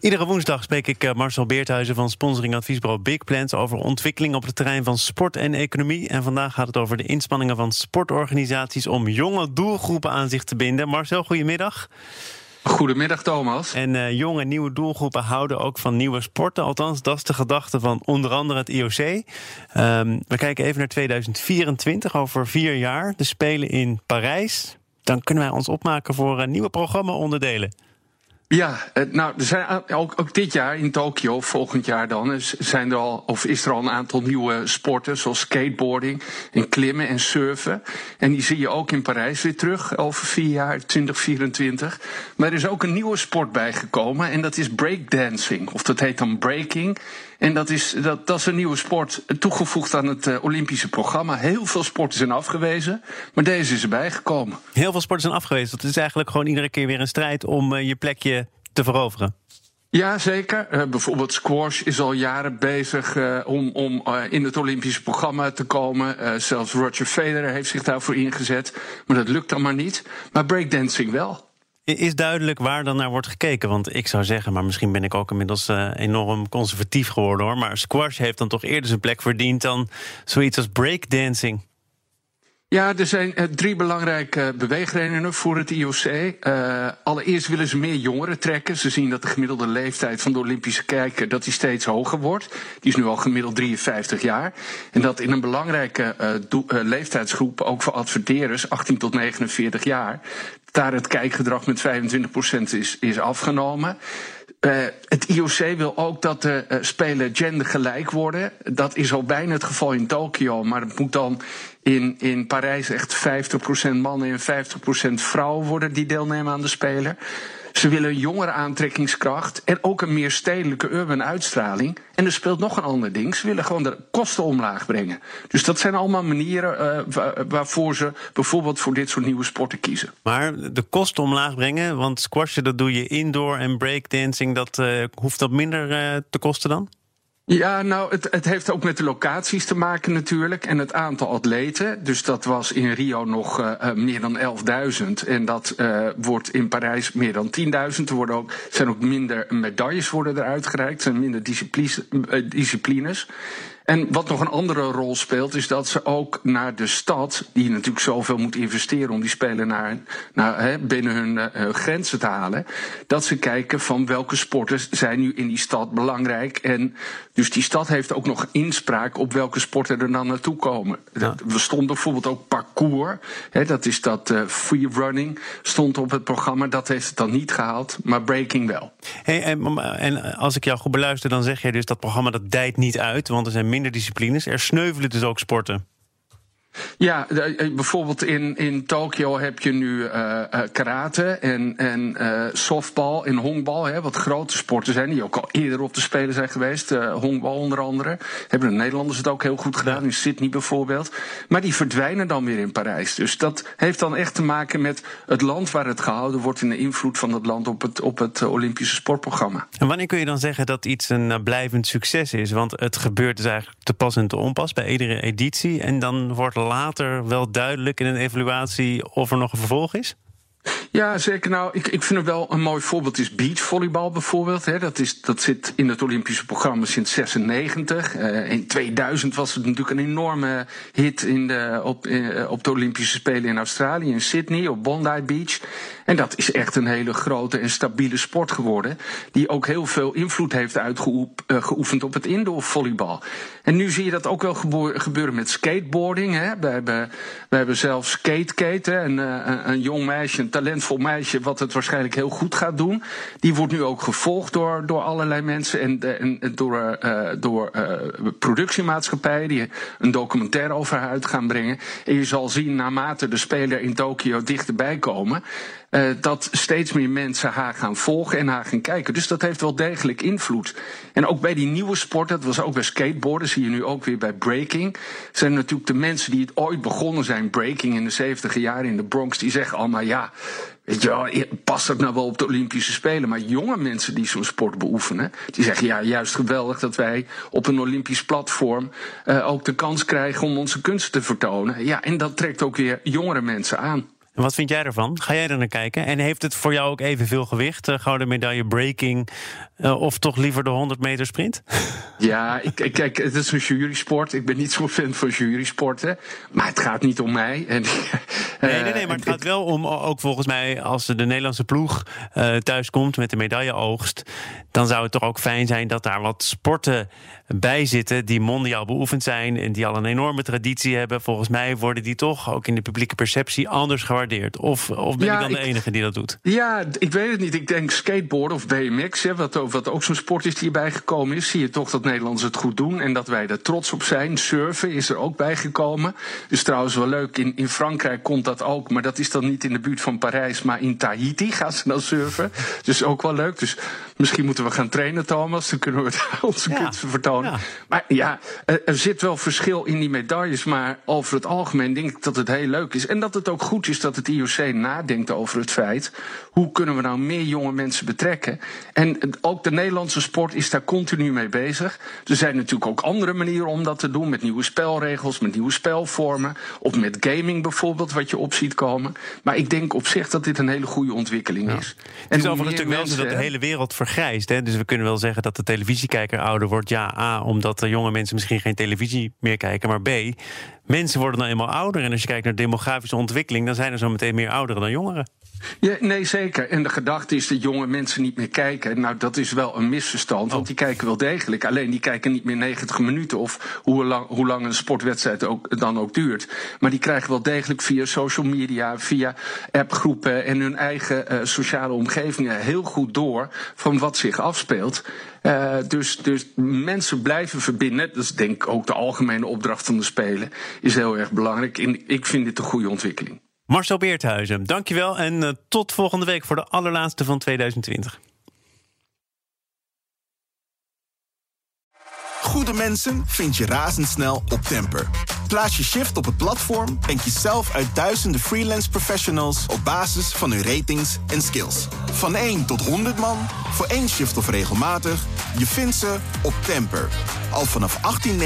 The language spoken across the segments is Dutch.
Iedere woensdag spreek ik eh, Marcel Beerthuizen van sponsoring adviesbureau Big Plans over ontwikkeling op het terrein van sport en economie. En vandaag gaat het over de inspanningen van sportorganisaties om jonge doelgroepen aan zich te binden. Marcel, goedemiddag. Goedemiddag Thomas. En uh, jonge nieuwe doelgroepen houden ook van nieuwe sporten. Althans, dat is de gedachte van onder andere het IOC. Um, ehm, we kijken even naar 2024, over vier jaar. De Spelen in Parijs. Dan kunnen wij ons opmaken voor uh, nieuwe programma-onderdelen. Ja, nou, er zijn ook, ook dit jaar in Tokio, volgend jaar dan, zijn er al, of is er al een aantal nieuwe sporten, zoals skateboarding en klimmen en surfen. En die zie je ook in Parijs weer terug, over vier jaar, 2024. Maar er is ook een nieuwe sport bijgekomen en dat is breakdancing. Of dat heet dan breaking. En dat is, dat, dat is een nieuwe sport toegevoegd aan het uh, Olympische programma. Heel veel sporten zijn afgewezen, maar deze is erbij gekomen. Heel veel sporten zijn afgewezen. Dat is eigenlijk gewoon iedere keer weer een strijd om uh, je plekje te veroveren. Ja, zeker. Uh, bijvoorbeeld squash is al jaren bezig uh, om, om uh, in het Olympische programma te komen. zelfs Roger Federer heeft zich daarvoor ingezet. Maar dat lukt dan maar niet. Maar breakdancing wel. Is duidelijk waar dan naar wordt gekeken? Want ik zou zeggen, maar misschien ben ik ook inmiddels uh, enorm conservatief geworden hoor. Maar squash heeft dan toch eerder zijn plek verdiend dan zoiets als breakdancing. Ja, er zijn uh, drie belangrijke beweegredenen voor het IOC. Uh, allereerst willen ze meer jongeren trekken. Ze zien dat de gemiddelde leeftijd van de Olympische kijker dat die steeds hoger wordt. Die is nu al gemiddeld 53 jaar. En dat in een belangrijke leeftijdsgroep, ook voor adverteerders, 18 tot 49 jaar, daar het kijkgedrag met 25% is, is afgenomen. Uh, het IOC wil ook dat de uh, spelen gendergelijk worden. Dat is al bijna het geval in Tokio, maar het moet dan in, in Parijs echt 50% mannen en 50% vrouwen worden die deelnemen aan de Spelen. Ze willen een jongere aantrekkingskracht en ook een meer stedelijke urban uitstraling. En er speelt nog een ander ding. Ze willen gewoon de kosten omlaag brengen. Dus dat zijn allemaal manieren uh, waarvoor ze bijvoorbeeld voor dit soort nieuwe sporten kiezen. Maar de kosten omlaag brengen, want squashen dat doe je indoor en breakdancing, dat uh, hoeft dat minder uh, te kosten dan? Ja, nou, het, het heeft ook met de locaties te maken natuurlijk. En het aantal atleten. Dus dat was in Rio nog uh, meer dan 11.000. En dat uh, wordt in Parijs meer dan 10.000. Er worden ook, zijn ook minder medailles worden eruit gereikt. Er zijn minder disciplines. En wat nog een andere rol speelt, is dat ze ook naar de stad, die natuurlijk zoveel moet investeren om die spelen naar, naar, hè, binnen hun uh, grenzen te halen, dat ze kijken van welke sporters zijn nu in die stad belangrijk. En dus die stad heeft ook nog inspraak op welke sporten er dan naartoe komen. Ja. We stonden bijvoorbeeld ook parcours, hè, dat is dat uh, free running, stond op het programma. Dat heeft het dan niet gehaald, maar breaking wel. Hey, en, en als ik jou goed beluister, dan zeg jij dus dat programma dat dijt niet uit, want er zijn minder disciplines. Er sneuvelen dus ook sporten. Ja, eh, bijvoorbeeld in, in Tokio heb je nu uh, karate en, en uh, softbal en honkbal, hè, wat grote sporten zijn, die ook al eerder op de Spelen zijn geweest. Uh, honkbal onder andere. Hebben de Nederlanders het ook heel goed gedaan, in Sydney bijvoorbeeld. Maar die verdwijnen dan weer in Parijs. Dus dat heeft dan echt te maken met het land waar het gehouden wordt en de invloed van het land op het, op het Olympische sportprogramma. En wanneer kun je dan zeggen dat iets een blijvend succes is? Want het gebeurt dus eigenlijk te pas en te onpas bij iedere editie. En dan wordt later wel duidelijk in een evaluatie of er nog een vervolg is? Ja, zeker. Nou, ik, ik vind het wel een mooi voorbeeld is beachvolleybal bijvoorbeeld. Hè. Dat, is, dat zit in het Olympische programma sinds 96. Uh, in 2000 was het natuurlijk een enorme hit in de, op, uh, op de Olympische Spelen in Australië, in Sydney, op Bondi Beach. En dat is echt een hele grote en stabiele sport geworden. Die ook heel veel invloed heeft uitgeoefend op het indoorvolleybal. En nu zie je dat ook wel gebeuren met skateboarding. Hè. We, hebben, we hebben zelfs Skate een, een, jong meisje, talentvol meisje, wat het waarschijnlijk heel goed gaat doen. Die wordt nu ook gevolgd door, door allerlei mensen en, en door, uh, door uh, productiemaatschappijen die een documentaire over haar uit gaan brengen. En je zal zien, naarmate de speler in Tokio dichterbij komen, uh, dat steeds meer mensen haar gaan volgen en haar gaan kijken. Dus dat heeft wel degelijk invloed. En ook bij die nieuwe sporten, dat was ook bij skateboarden, zie je nu ook weer bij breaking. Zijn natuurlijk de mensen die het ooit begonnen zijn, breaking in de 70 jaren in de Bronx, die zeggen allemaal ja. Weet je wel, past dat nou wel op de Olympische Spelen? Maar jonge mensen die zo'n sport beoefenen, die zeggen ja, juist geweldig dat wij op een Olympisch platform uh, ook de kans krijgen om onze kunsten te vertonen. Ja, en dat trekt ook weer jongere mensen aan. En wat vind jij ervan? Ga jij er naar kijken? En heeft het voor jou ook evenveel gewicht? Uh, gouden medaille breaking uh, of toch liever de 100 meter sprint? Ja, ik, kijk, het is een jurysport. Ik ben niet zo'n fan van jurysporten. Maar het gaat niet om mij. En, uh, nee, nee, nee, maar het gaat wel om, ook volgens mij, als de Nederlandse ploeg thuis komt met de medailleoogst, dan zou het toch ook fijn zijn dat daar wat sporten bij zitten die mondiaal beoefend zijn en die al een enorme traditie hebben. Volgens mij worden die toch ook in de publieke perceptie anders gewaardeerd. Of, of ben ja, ik dan de enige die dat doet? Ja, ik weet het niet. Ik denk skateboard of BMX, hè, wat, wat ook zo'n sport is die erbij gekomen is, zie je toch dat Nederlanders het goed doen en dat wij er trots op zijn. Surfen is er ook bij gekomen. Dus trouwens wel leuk, in, in Frankrijk komt dat ook, maar dat is dan niet in de buurt van Parijs, maar in Tahiti gaan ze dan surfen. Dus ook wel leuk. Dus misschien moeten we gaan trainen, Thomas. Dan kunnen we onze ja. kunsten vertonen. Ja. Maar ja, er zit wel verschil in die medailles. Maar over het algemeen denk ik dat het heel leuk is. En dat het ook goed is dat het IOC nadenkt over het feit. Hoe kunnen we nou meer jonge mensen betrekken? En ook de Nederlandse sport is daar continu mee bezig. Er zijn natuurlijk ook andere manieren om dat te doen. Met nieuwe spelregels, met nieuwe spelvormen. Of met gaming bijvoorbeeld, wat je op ziet komen. Maar ik denk op zich dat dit een hele goede ontwikkeling is. Ja. En het is overigens natuurlijk wel dat de hele wereld vergrijst. Hè? Dus we kunnen wel zeggen dat de televisiekijker ouder wordt. Ja, A, omdat de jonge mensen misschien geen televisie meer kijken. Maar B, mensen worden nou eenmaal ouder. En als je kijkt naar demografische ontwikkeling, dan zijn er zo meteen meer ouderen dan jongeren. Ja, nee, zeker. En de gedachte is dat jonge mensen niet meer kijken. Nou, dat is wel een misverstand, want die kijken wel degelijk. Alleen die kijken niet meer 90 minuten of hoe lang, hoe lang een sportwedstrijd ook, dan ook duurt. Maar die krijgen wel degelijk via social media, via appgroepen en hun eigen uh, sociale omgevingen heel goed door van wat zich afspeelt. Uh, dus, dus mensen blijven verbinden. Dat is denk ik ook de algemene opdracht van de Spelen. Is heel erg belangrijk. En ik vind dit een goede ontwikkeling. Marcel Beerthuizen, dankjewel en uh, tot volgende week voor de allerlaatste van 2020. Goede mensen vind je razendsnel op Temper. Plaats je shift op het platform en kies zelf uit duizenden freelance professionals op basis van hun ratings en skills. Van 1 tot 100 man, voor één shift of regelmatig, je vindt ze op Temper. Al vanaf 18,90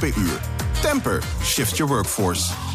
per uur. Temper, shift your workforce.